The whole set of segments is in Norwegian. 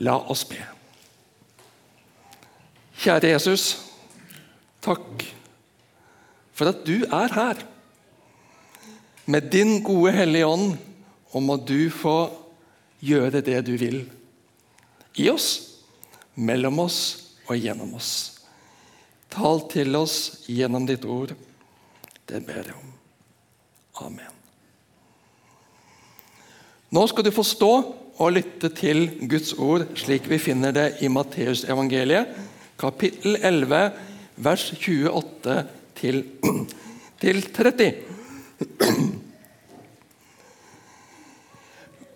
La oss be. Kjære Jesus, takk for at du er her. Med din gode Hellige Ånd, og må du få gjøre det du vil. I oss, mellom oss og gjennom oss. Tal til oss gjennom ditt ord. Det ber jeg om. Amen. Nå skal du få stå og lytte til Guds ord slik vi finner det i Matteusevangeliet, kapittel 11, vers 28 til, til 30.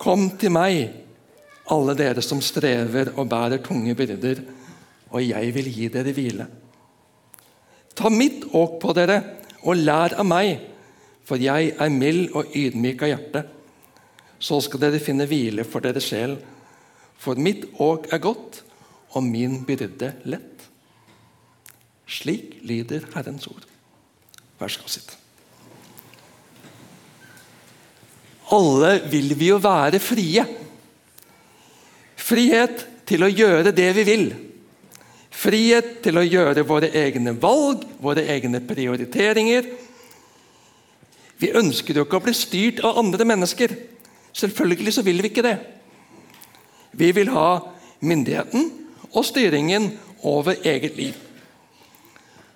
Kom til meg, alle dere som strever og bærer tunge byrder, og jeg vil gi dere hvile. Ta mitt åk på dere og lær av meg, for jeg er mild og ydmyk av hjerte. Så skal dere finne hvile for deres sjel. For mitt åk er godt, og min byrde lett. Slik lyder Herrens ord. Vær så god, sitt. Alle vil vi jo være frie. Frihet til å gjøre det vi vil. Frihet til å gjøre våre egne valg, våre egne prioriteringer. Vi ønsker jo ikke å bli styrt av andre mennesker. Selvfølgelig så vil vi ikke det. Vi vil ha myndigheten og styringen over eget liv.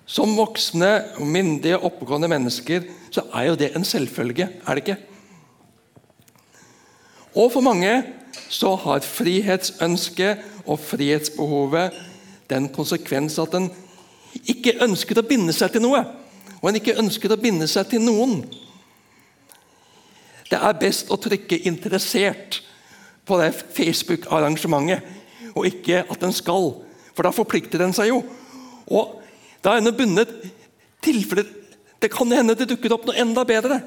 Som voksne, myndige, oppegående mennesker så er jo det en selvfølge, er det ikke? Og for mange så har frihetsønsket og frihetsbehovet den konsekvens at en ikke ønsker å binde seg til noe, og en ikke ønsker å binde seg til noen. Det er best å trykke 'interessert' på det Facebook-arrangementet, og ikke at en skal, for da forplikter en seg jo. Og da er en bundet tilfeller Det kan hende det dukker opp noe enda bedre.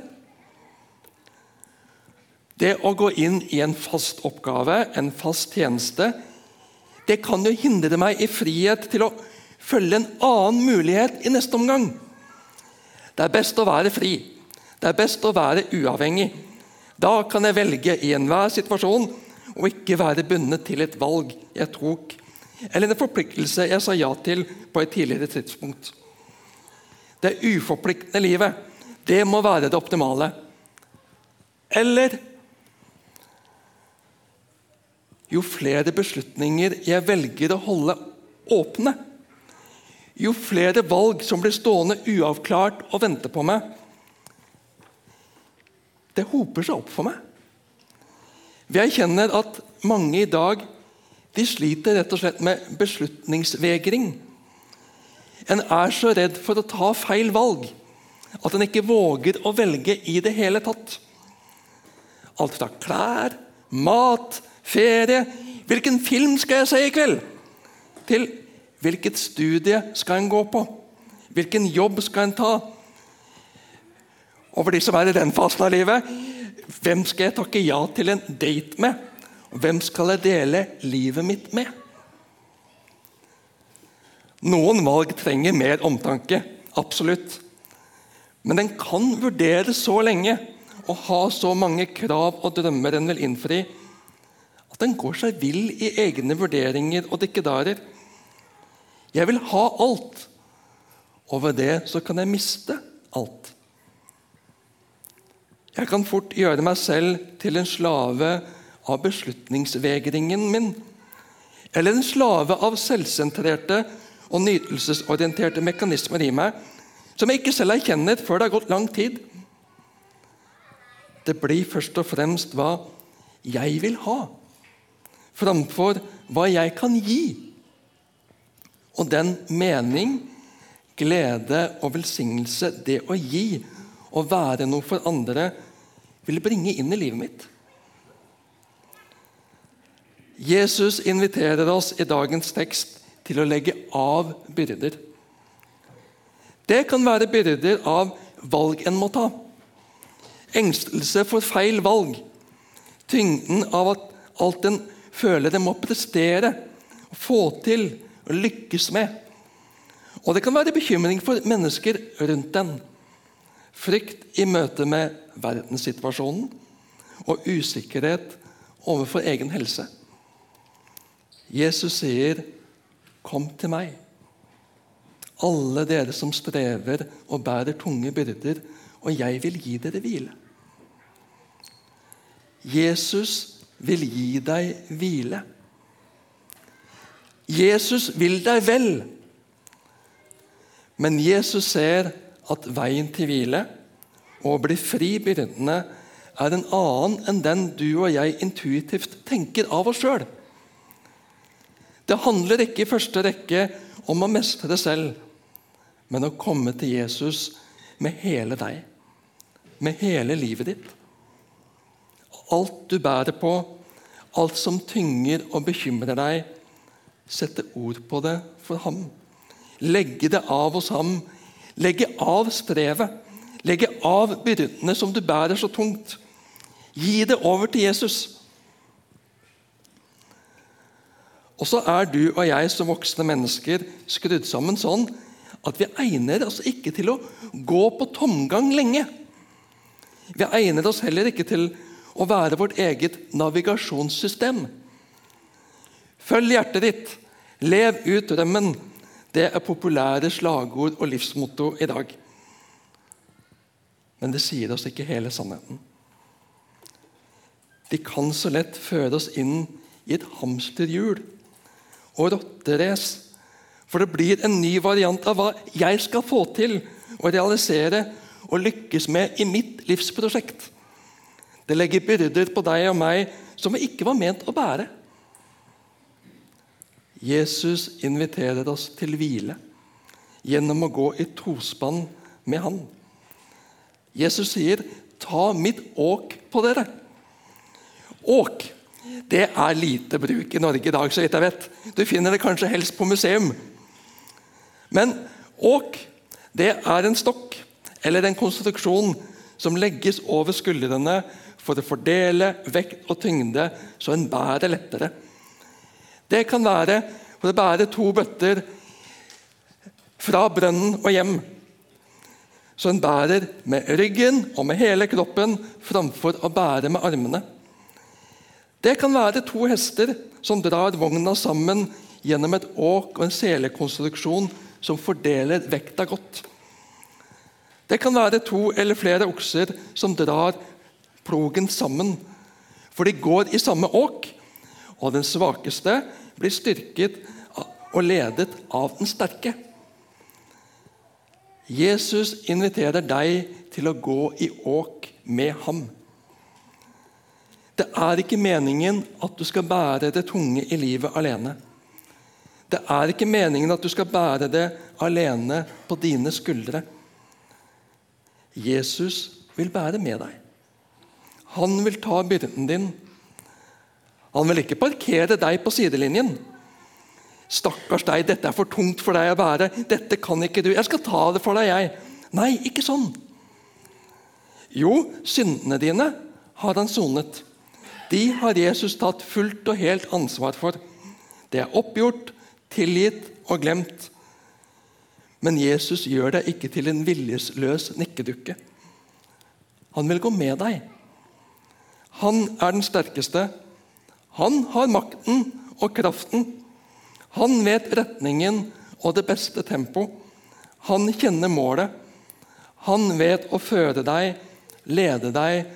Det å gå inn i en fast oppgave, en fast tjeneste, det kan jo hindre meg i frihet til å følge en annen mulighet i neste omgang. Det er best å være fri. Det er best å være uavhengig. Da kan jeg velge i enhver situasjon og ikke være bundet til et valg jeg tok, eller en forpliktelse jeg sa ja til på et tidligere tidspunkt. Det uforpliktende livet, det må være det optimale. Eller jo flere beslutninger jeg velger å holde åpne, jo flere valg som blir stående uavklart og vente på meg, det hoper seg opp for meg. Vi erkjenner at mange i dag de sliter rett og slett med beslutningsvegring. En er så redd for å ta feil valg at en ikke våger å velge i det hele tatt. Alt fra klær, mat, ferie Hvilken film skal jeg se i kveld? Til hvilket studie skal en gå på? Hvilken jobb skal en ta? For de som er i den fasen av livet hvem skal jeg takke ja til en date med? Hvem skal jeg dele livet mitt med? Noen valg trenger mer omtanke, absolutt. Men den kan vurderes så lenge og ha så mange krav og drømmer en vil innfri, at den går seg vill i egne vurderinger og dikkedarer. Jeg vil ha alt, og ved det så kan jeg miste alt. Jeg kan fort gjøre meg selv til en slave av beslutningsvegringen min. Eller en slave av selvsentrerte og nytelsesorienterte mekanismer i meg som jeg ikke selv erkjenner før det har gått lang tid. Det blir først og fremst hva jeg vil ha framfor hva jeg kan gi. Og den mening, glede og velsignelse det å gi, å være noe for andre, vil bringe inn i livet mitt. Jesus inviterer oss i dagens tekst til å legge av byrder. Det kan være byrder av valg en må ta. Engstelse for feil valg. Tyngden av at alt en føler en må prestere, få til og lykkes med. Og det kan være bekymring for mennesker rundt en. Frykt i møte med verdenssituasjonen og usikkerhet overfor egen helse. Jesus sier, 'Kom til meg', alle dere som strever og bærer tunge byrder, og jeg vil gi dere hvile. Jesus vil gi deg hvile. Jesus vil deg vel. Men Jesus ser at veien til hvile og å bli fri byrdene er en annen enn den du og jeg intuitivt tenker av oss sjøl. Det handler ikke i første rekke om å mestre selv, men å komme til Jesus med hele deg, med hele livet ditt. Alt du bærer på, alt som tynger og bekymrer deg, sette ord på det for ham. Legge det av hos ham. Legge av strevet. Legge av byrdene som du bærer så tungt. Gi det over til Jesus. Og så er du og jeg som voksne mennesker skrudd sammen sånn at vi egner oss ikke til å gå på tomgang lenge. Vi egner oss heller ikke til å være vårt eget navigasjonssystem. Følg hjertet ditt, lev ut drømmen. Det er populære slagord og livsmotto i dag. Men det sier oss ikke hele sannheten. De kan så lett føre oss inn i et hamsterhjul og rotterace. For det blir en ny variant av hva jeg skal få til å realisere og lykkes med i mitt livsprosjekt. Det legger byrder på deg og meg som vi ikke var ment å bære. Jesus inviterer oss til hvile gjennom å gå i tospann med Han. Jesus sier, 'Ta mitt åk på dere'. Åk det er lite bruk i Norge i dag, så vidt jeg vet. Du finner det kanskje helst på museum. Men åk det er en stokk eller en konstruksjon som legges over skuldrene for å fordele vekt og tyngde så en bærer lettere. Det kan være for å bære to bøtter fra brønnen og hjem. Så en bærer med ryggen og med hele kroppen framfor å bære med armene. Det kan være to hester som drar vogna sammen gjennom et åk og en selekonstruksjon som fordeler vekta godt. Det kan være to eller flere okser som drar plogen sammen, for de går i samme åk, og den svakeste blir styrket og ledet av den sterke. Jesus inviterer deg til å gå i åk med ham. Det er ikke meningen at du skal bære det tunge i livet alene. Det er ikke meningen at du skal bære det alene på dine skuldre. Jesus vil bære med deg. Han vil ta byrden din. Han vil ikke parkere deg på sidelinjen. 'Stakkars deg, dette er for tungt for deg å bære. Dette kan ikke du. Jeg skal ta det for deg, jeg.' Nei, ikke sånn. Jo, syndene dine har han sonet. De har Jesus tatt fullt og helt ansvar for. Det er oppgjort, tilgitt og glemt. Men Jesus gjør deg ikke til en viljesløs nikkedukke. Han vil gå med deg. Han er den sterkeste. Han har makten og kraften. Han vet retningen og det beste tempo. Han kjenner målet. Han vet å føre deg, lede deg,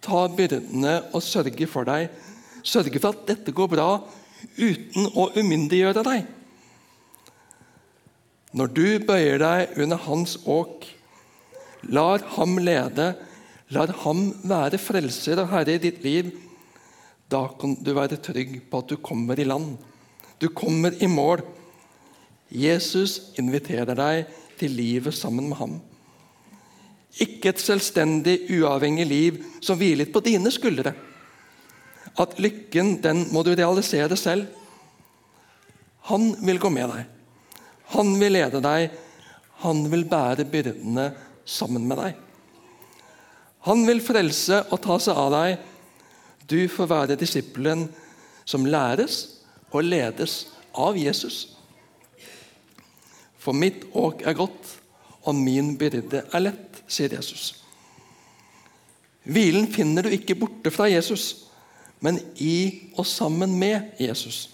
ta byrdene og sørge for deg. Sørge for at dette går bra uten å umyndiggjøre deg. Når du bøyer deg under hans åk, lar ham lede, lar ham være frelser og herre i ditt liv, da kan du være trygg på at du kommer i land. Du kommer i mål. Jesus inviterer deg til livet sammen med ham. Ikke et selvstendig, uavhengig liv som hviler på dine skuldre. At lykken, den må du realisere selv. Han vil gå med deg. Han vil lede deg. Han vil bære byrdene sammen med deg. Han vil frelse og ta seg av deg. Du får være disippelen som læres og ledes av Jesus. For mitt åk er godt, og min byrde er lett, sier Jesus. Hvilen finner du ikke borte fra Jesus, men i og sammen med Jesus.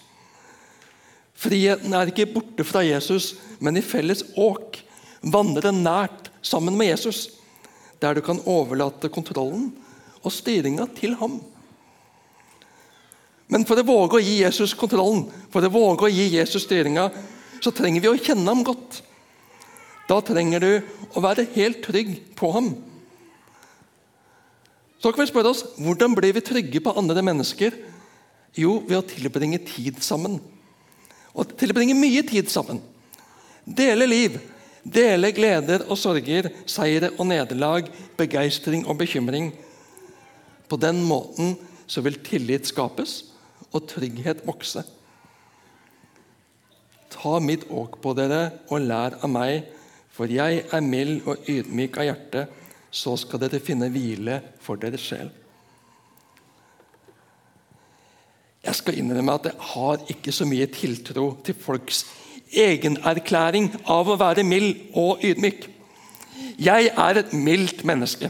Friheten er ikke borte fra Jesus, men i felles åk. Vandre nært sammen med Jesus, der du kan overlate kontrollen og styringa til ham. Men for å våge å gi Jesus kontrollen, for å våge å gi Jesus styringa, så trenger vi å kjenne ham godt. Da trenger du å være helt trygg på ham. Så kan vi spørre oss hvordan blir vi trygge på andre mennesker? Jo, ved å tilbringe tid sammen. Og tilbringe mye tid sammen. Dele liv. Dele gleder og sorger, seire og nederlag, begeistring og bekymring. På den måten så vil tillit skapes og trygghet vokse. Ta mitt åk på dere og lær av meg, for jeg er mild og ydmyk av hjerte, så skal dere finne hvile for deres sjel. Jeg skal innrømme at jeg har ikke så mye tiltro til folks egenerklæring av å være mild og ydmyk. Jeg er et mildt menneske.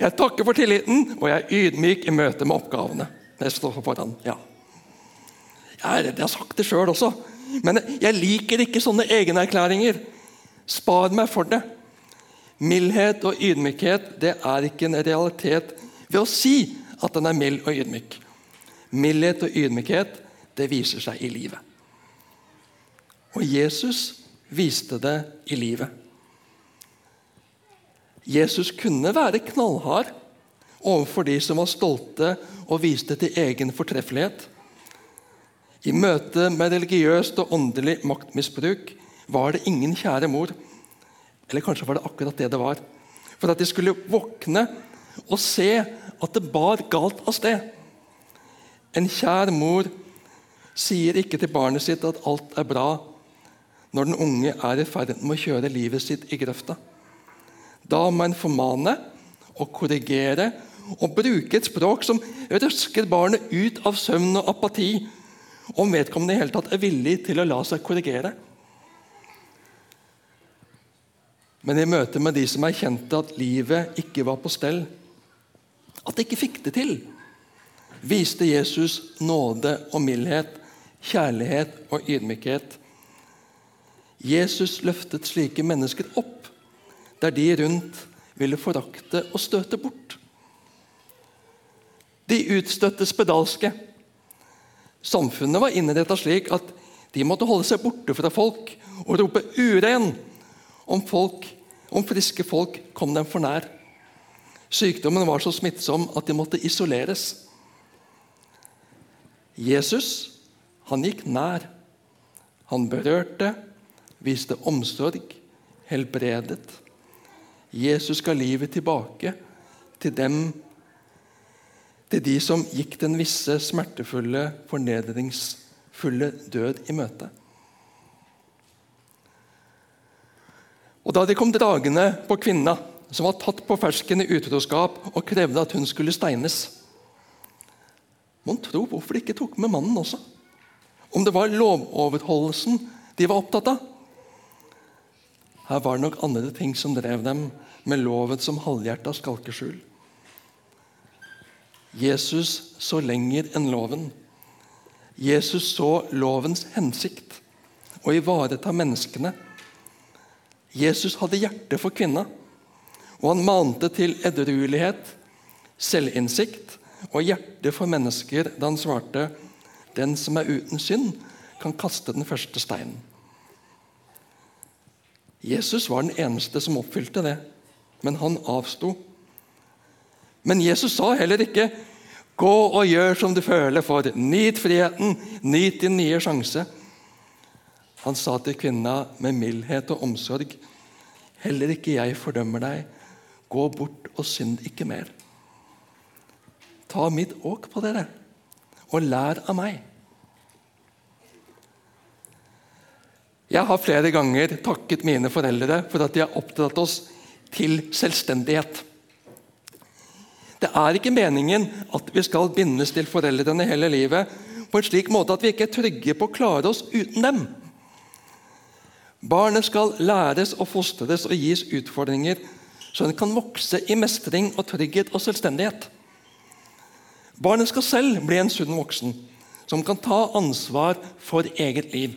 Jeg takker for tilliten, og jeg er ydmyk i møte med oppgavene. Jeg står foran, ja. Jeg, jeg har sagt det sjøl også, men jeg liker ikke sånne egenerklæringer. Spar meg for det. Mildhet og ydmykhet det er ikke en realitet ved å si at den er mild og ydmyk. Mildhet og ydmykhet det viser seg i livet. Og Jesus viste det i livet. Jesus kunne være knallhard overfor de som var stolte og viste til egen fortreffelighet. I møte med religiøst og åndelig maktmisbruk var det ingen kjære mor. Eller kanskje var det akkurat det det var. For at de skulle våkne og se at det bar galt av sted. En kjær mor sier ikke til barnet sitt at alt er bra når den unge er i ferd med å kjøre livet sitt i grøfta. Da må en formane og korrigere og bruke et språk som røsker barnet ut av søvn og apati, om vedkommende i hele tatt er villig til å la seg korrigere. Men i møte med de som erkjente at livet ikke var på stell, at de ikke fikk det til, viste Jesus nåde og mildhet, kjærlighet og ydmykhet. Jesus løftet slike mennesker opp der de rundt ville forakte og støte bort. De utstøtte spedalske. Samfunnet var innrettet slik at de måtte holde seg borte fra folk og rope 'uren' om, folk, om friske folk kom dem for nær. Sykdommen var så smittsom at de måtte isoleres. Jesus han gikk nær. Han berørte, viste omsorg, helbredet. Jesus ga livet tilbake til dem til de som gikk den visse, smertefulle, fornedringsfulle død i møte. Og Da de kom dragende på kvinna, som var tatt på fersken i utroskap, og krevde at hun skulle steines Mon tro hvorfor de ikke tok med mannen også? Om det var lovoverholdelsen de var opptatt av? Her var det nok andre ting som drev dem, med loven som halvhjerta skalkeskjul. Jesus så lenger enn loven. Jesus så lovens hensikt, å ivareta menneskene. Jesus hadde hjerte for kvinna, og han mante til edruelighet, selvinnsikt og hjerte for mennesker da han svarte den som er uten synd, kan kaste den første steinen. Jesus var den eneste som oppfylte det, men han avsto. Men Jesus sa heller ikke 'gå og gjør som du føler for', 'nyt friheten', 'nyt din nye sjanse'. Han sa til kvinna med mildhet og omsorg, 'Heller ikke jeg fordømmer deg. Gå bort og synd ikke mer.' Ta mitt åk på dere, og lær av meg. Jeg har flere ganger takket mine foreldre for at de har oppdratt oss til selvstendighet. Det er ikke meningen at vi skal bindes til foreldrene hele livet på en slik måte at vi ikke er trygge på å klare oss uten dem. Barnet skal læres og fostres og gis utfordringer så den kan vokse i mestring og trygghet og selvstendighet. Barnet skal selv bli en sunn voksen som kan ta ansvar for eget liv.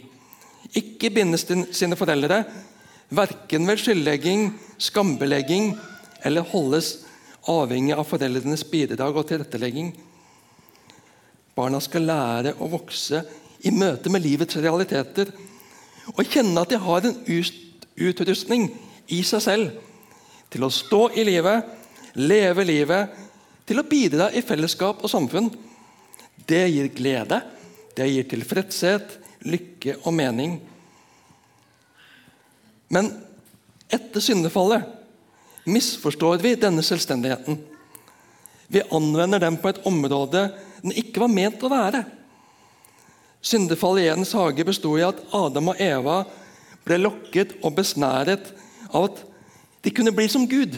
Ikke bindes til sine foreldre, verken ved skyldlegging, skambelegging eller holdes avhengig av foreldrenes bidrag og tilrettelegging. Barna skal lære å vokse i møte med livets realiteter og kjenne at de har en utrustning i seg selv til å stå i livet, leve livet, til å bidra i fellesskap og samfunn. Det gir glede, det gir tilfredshet, lykke og mening. Men etter syndefallet misforstår vi denne selvstendigheten. Vi anvender den på et område den ikke var ment å være. Syndefallet i Edens hage besto i at Adam og Eva ble lokket og besnæret av at de kunne bli som Gud.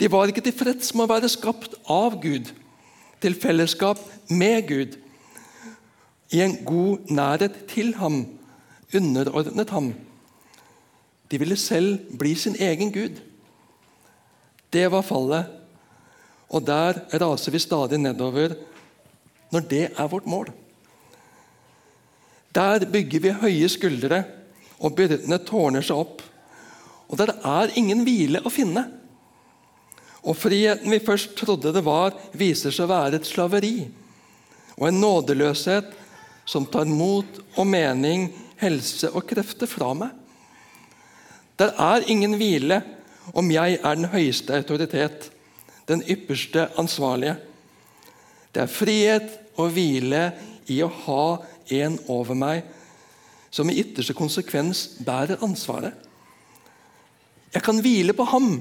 De var ikke tilfreds med å være skapt av Gud, til fellesskap med Gud, i en god nærhet til ham, underordnet ham. De ville selv bli sin egen Gud. Det var fallet, og der raser vi stadig nedover når det er vårt mål. Der bygger vi høye skuldre, og byrdene tårner seg opp. Og der er ingen hvile å finne. Og friheten vi først trodde det var, viser seg å være et slaveri og en nådeløshet som tar mot og mening, helse og krefter fra meg. Der er ingen hvile om jeg er den høyeste autoritet, den ypperste ansvarlige. Det er frihet og hvile i å ha en over meg som i ytterste konsekvens bærer ansvaret. Jeg kan hvile på ham.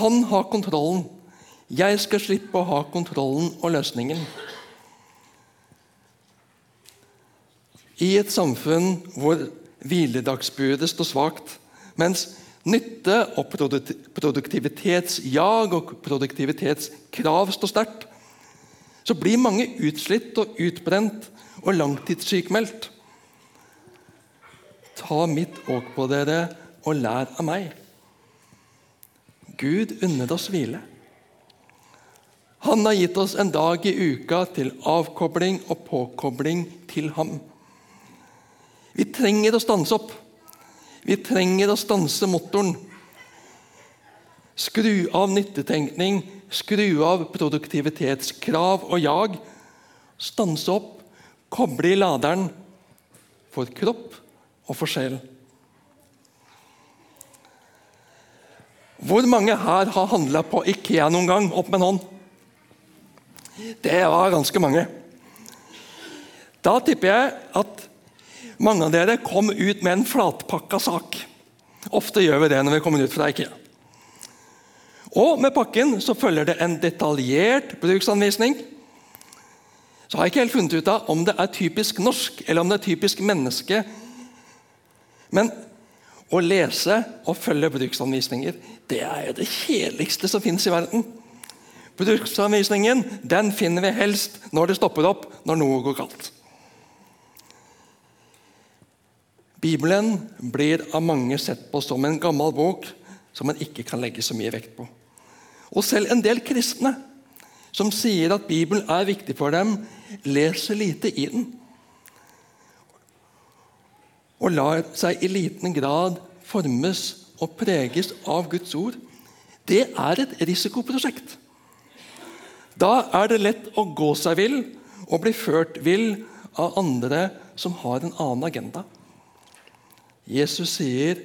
Han har kontrollen. Jeg skal slippe å ha kontrollen og løsningen. I et samfunn hvor hviledagsbudet står svakt, mens nytte og produktivitetsjag og produktivitetskrav står sterkt, så blir mange utslitt og utbrent og langtidssykmeldt. Ta mitt åk på dere og lær av meg. Gud unner oss hvile. Han har gitt oss en dag i uka til avkobling og påkobling til ham. Vi trenger å stanse opp. Vi trenger å stanse motoren. Skru av nyttetenkning, skru av produktivitetskrav og jag. Stanse opp, koble i laderen for kropp og for sjel. Hvor mange her har handla på Ikea noen gang? Opp med en hånd. Det var ganske mange. Da tipper jeg at mange av dere kom ut med en flatpakka sak. Ofte gjør vi det når vi kommer ut fra Ikea. Og med pakken så følger det en detaljert bruksanvisning. Så har jeg ikke helt funnet ut av om det er typisk norsk eller om det er typisk menneske. Men å lese og følge bruksanvisninger det er jo det kjedeligste som finnes i verden. Bruksanvisningen den finner vi helst når det stopper opp, når noe går kaldt. Bibelen blir av mange sett på som en gammel bok som man ikke kan legge så mye vekt på. Og selv en del kristne som sier at Bibelen er viktig for dem, leser lite i den og lar seg i liten grad formes og preges av Guds ord, det er et risikoprosjekt. Da er det lett å gå seg vill og bli ført vill av andre som har en annen agenda. Jesus sier,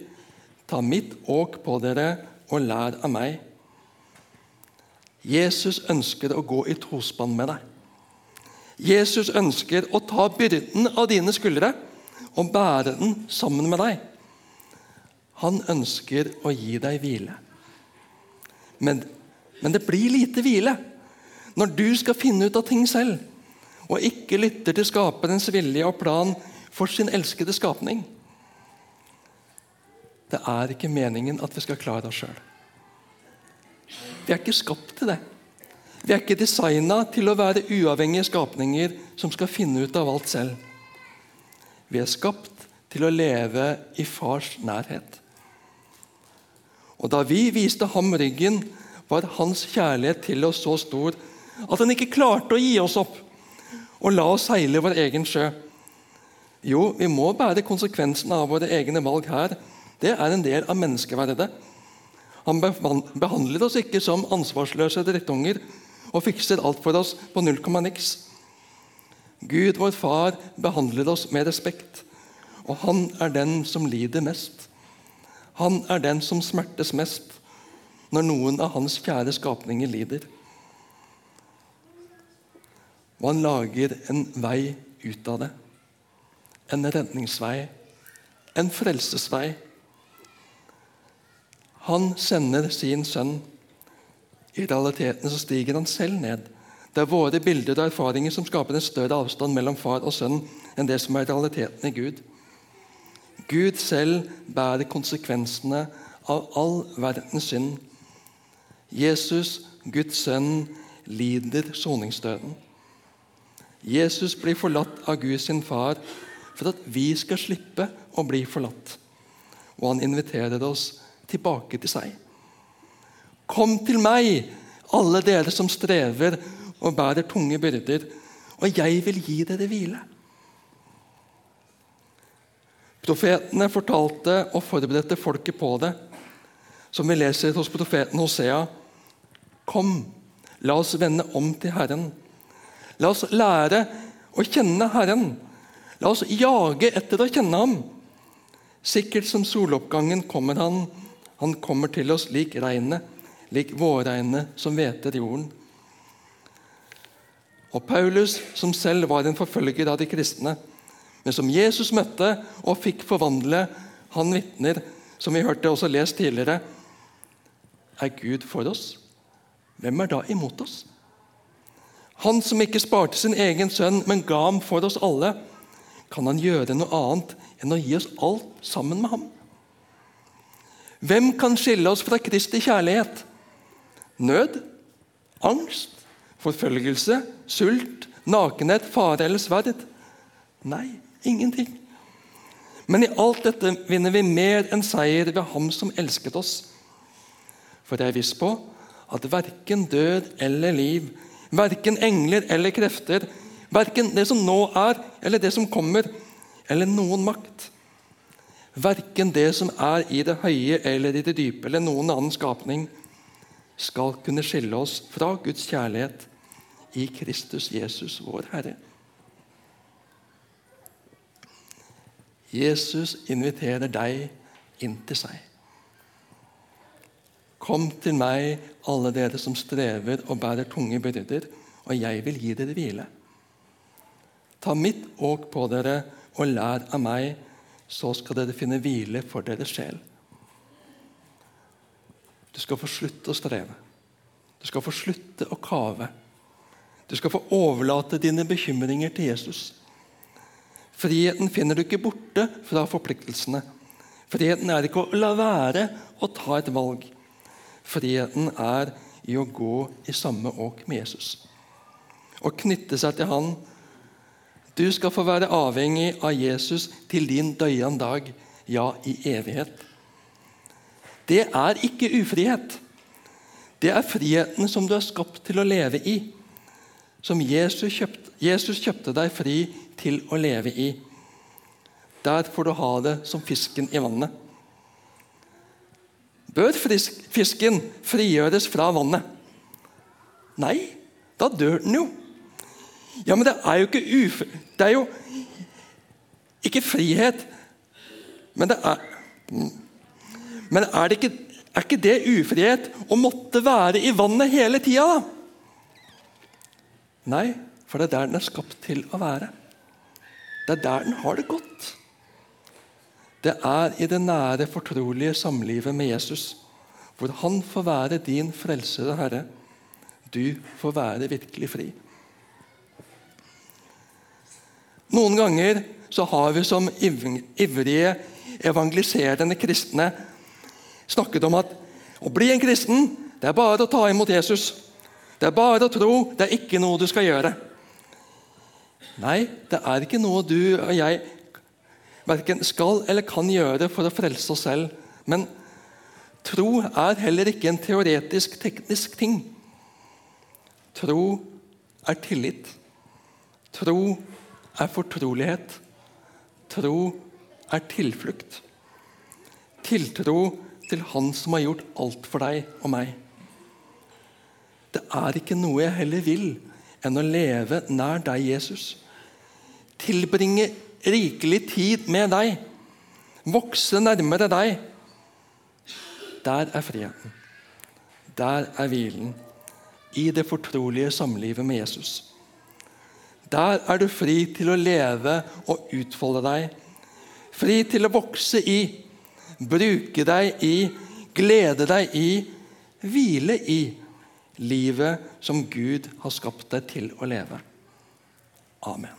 'Ta mitt åk på dere og lær av meg'. Jesus ønsker å gå i tospann med deg. Jesus ønsker å ta byrden av dine skuldre og bære den sammen med deg. Han ønsker å gi deg hvile. Men, men det blir lite hvile når du skal finne ut av ting selv, og ikke lytter til skaperens vilje og plan for sin elskede skapning. Det er ikke meningen at vi skal klare oss sjøl. Vi er ikke skapt til det. Vi er ikke designa til å være uavhengige skapninger som skal finne ut av alt selv. Vi er skapt til å leve i fars nærhet. Og Da vi viste ham ryggen, var hans kjærlighet til oss så stor at han ikke klarte å gi oss opp. og la oss seile vår egen sjø. Jo, vi må bære konsekvensen av våre egne valg her. Det er en del av menneskeverdet. Han behandler oss ikke som ansvarsløse drittunger og fikser alt for oss på null komma niks. Gud, vår Far, behandler oss med respekt, og han er den som lider mest. Han er den som smertes mest når noen av hans kjære skapninger lider. Og han lager en vei ut av det. En redningsvei. En frelsesvei. Han sender sin sønn. I realiteten så stiger han selv ned. Det er våre bilder og erfaringer som skaper en større avstand mellom far og sønn enn det som er realiteten i Gud. Gud selv bærer konsekvensene av all verdens synd. Jesus, Guds sønn, lider soningsdøden. Jesus blir forlatt av Gud sin far for at vi skal slippe å bli forlatt. Og han inviterer oss tilbake til seg. Kom til meg, alle dere som strever og bærer tunge byrder, og jeg vil gi dere hvile. Profetene fortalte og forberedte folket på det, som vi leser hos profeten Hosea. Kom, la oss vende om til Herren. La oss lære å kjenne Herren. La oss jage etter å kjenne Ham. Sikkert som soloppgangen kommer Han. Han kommer til oss lik regnet, lik vårregnet som hveter jorden. Og Paulus, som selv var en forfølger av de kristne, men som Jesus møtte og fikk forvandle, han vitner, som vi hørte også lest tidligere, er Gud for oss. Hvem er da imot oss? Han som ikke sparte sin egen sønn, men ga ham for oss alle, kan han gjøre noe annet enn å gi oss alt sammen med ham? Hvem kan skille oss fra Kristi kjærlighet? Nød? Angst? Forfølgelse? Sult? Nakenhet? Fare eller sverd? Nei, ingenting. Men i alt dette vinner vi mer enn seier ved Ham som elsket oss. For jeg er viss på at verken død eller liv, Verken engler eller krefter, verken det som nå er, eller det som kommer, eller noen makt. Verken det som er i det høye eller i det dype, eller noen annen skapning, skal kunne skille oss fra Guds kjærlighet i Kristus Jesus, vår Herre. Jesus inviterer deg inn til seg. Kom til meg, alle dere som strever og bærer tunge byrder, og jeg vil gi dere hvile. Ta mitt åk på dere og lær av meg, så skal dere finne hvile for deres sjel. Du skal få slutte å streve. Du skal få slutte å kave. Du skal få overlate dine bekymringer til Jesus. Friheten finner du ikke borte fra forpliktelsene. Friheten er ikke å la være å ta et valg. Friheten er i å gå i samme åk med Jesus. Å knytte seg til Han. Du skal få være avhengig av Jesus til din døyende dag, ja, i evighet. Det er ikke ufrihet. Det er friheten som du er skapt til å leve i. Som Jesus kjøpte, Jesus kjøpte deg fri til å leve i. Der får du ha det som fisken i vannet. Bør fisken frigjøres fra vannet? Nei, da dør den jo. Ja, men det er jo ikke uf... Det er jo ikke frihet, men det er Men er, det ikke, er ikke det ufrihet å måtte være i vannet hele tida, da? Nei, for det er der den er skapt til å være. Det er der den har det godt. Det er i det nære, fortrolige samlivet med Jesus, hvor han får være din frelsede herre. Du får være virkelig fri. Noen ganger så har vi som ivrige evangeliserende kristne snakket om at å bli en kristen det er bare å ta imot Jesus. Det er bare å tro, det er ikke noe du skal gjøre. Nei, det er ikke noe du og jeg verken skal eller kan gjøre for å frelse oss selv. Men tro er heller ikke en teoretisk, teknisk ting. Tro er tillit. Tro er fortrolighet. Tro er tilflukt. Tiltro til Han som har gjort alt for deg og meg. Det er ikke noe jeg heller vil enn å leve nær deg, Jesus. Tilbringe rikelig tid med deg. Vokse nærmere deg. Der er friheten. Der er hvilen. I det fortrolige samlivet med Jesus. Der er du fri til å leve og utfolde deg. Fri til å vokse i, bruke deg i, glede deg i, hvile i livet som Gud har skapt deg til å leve. Amen.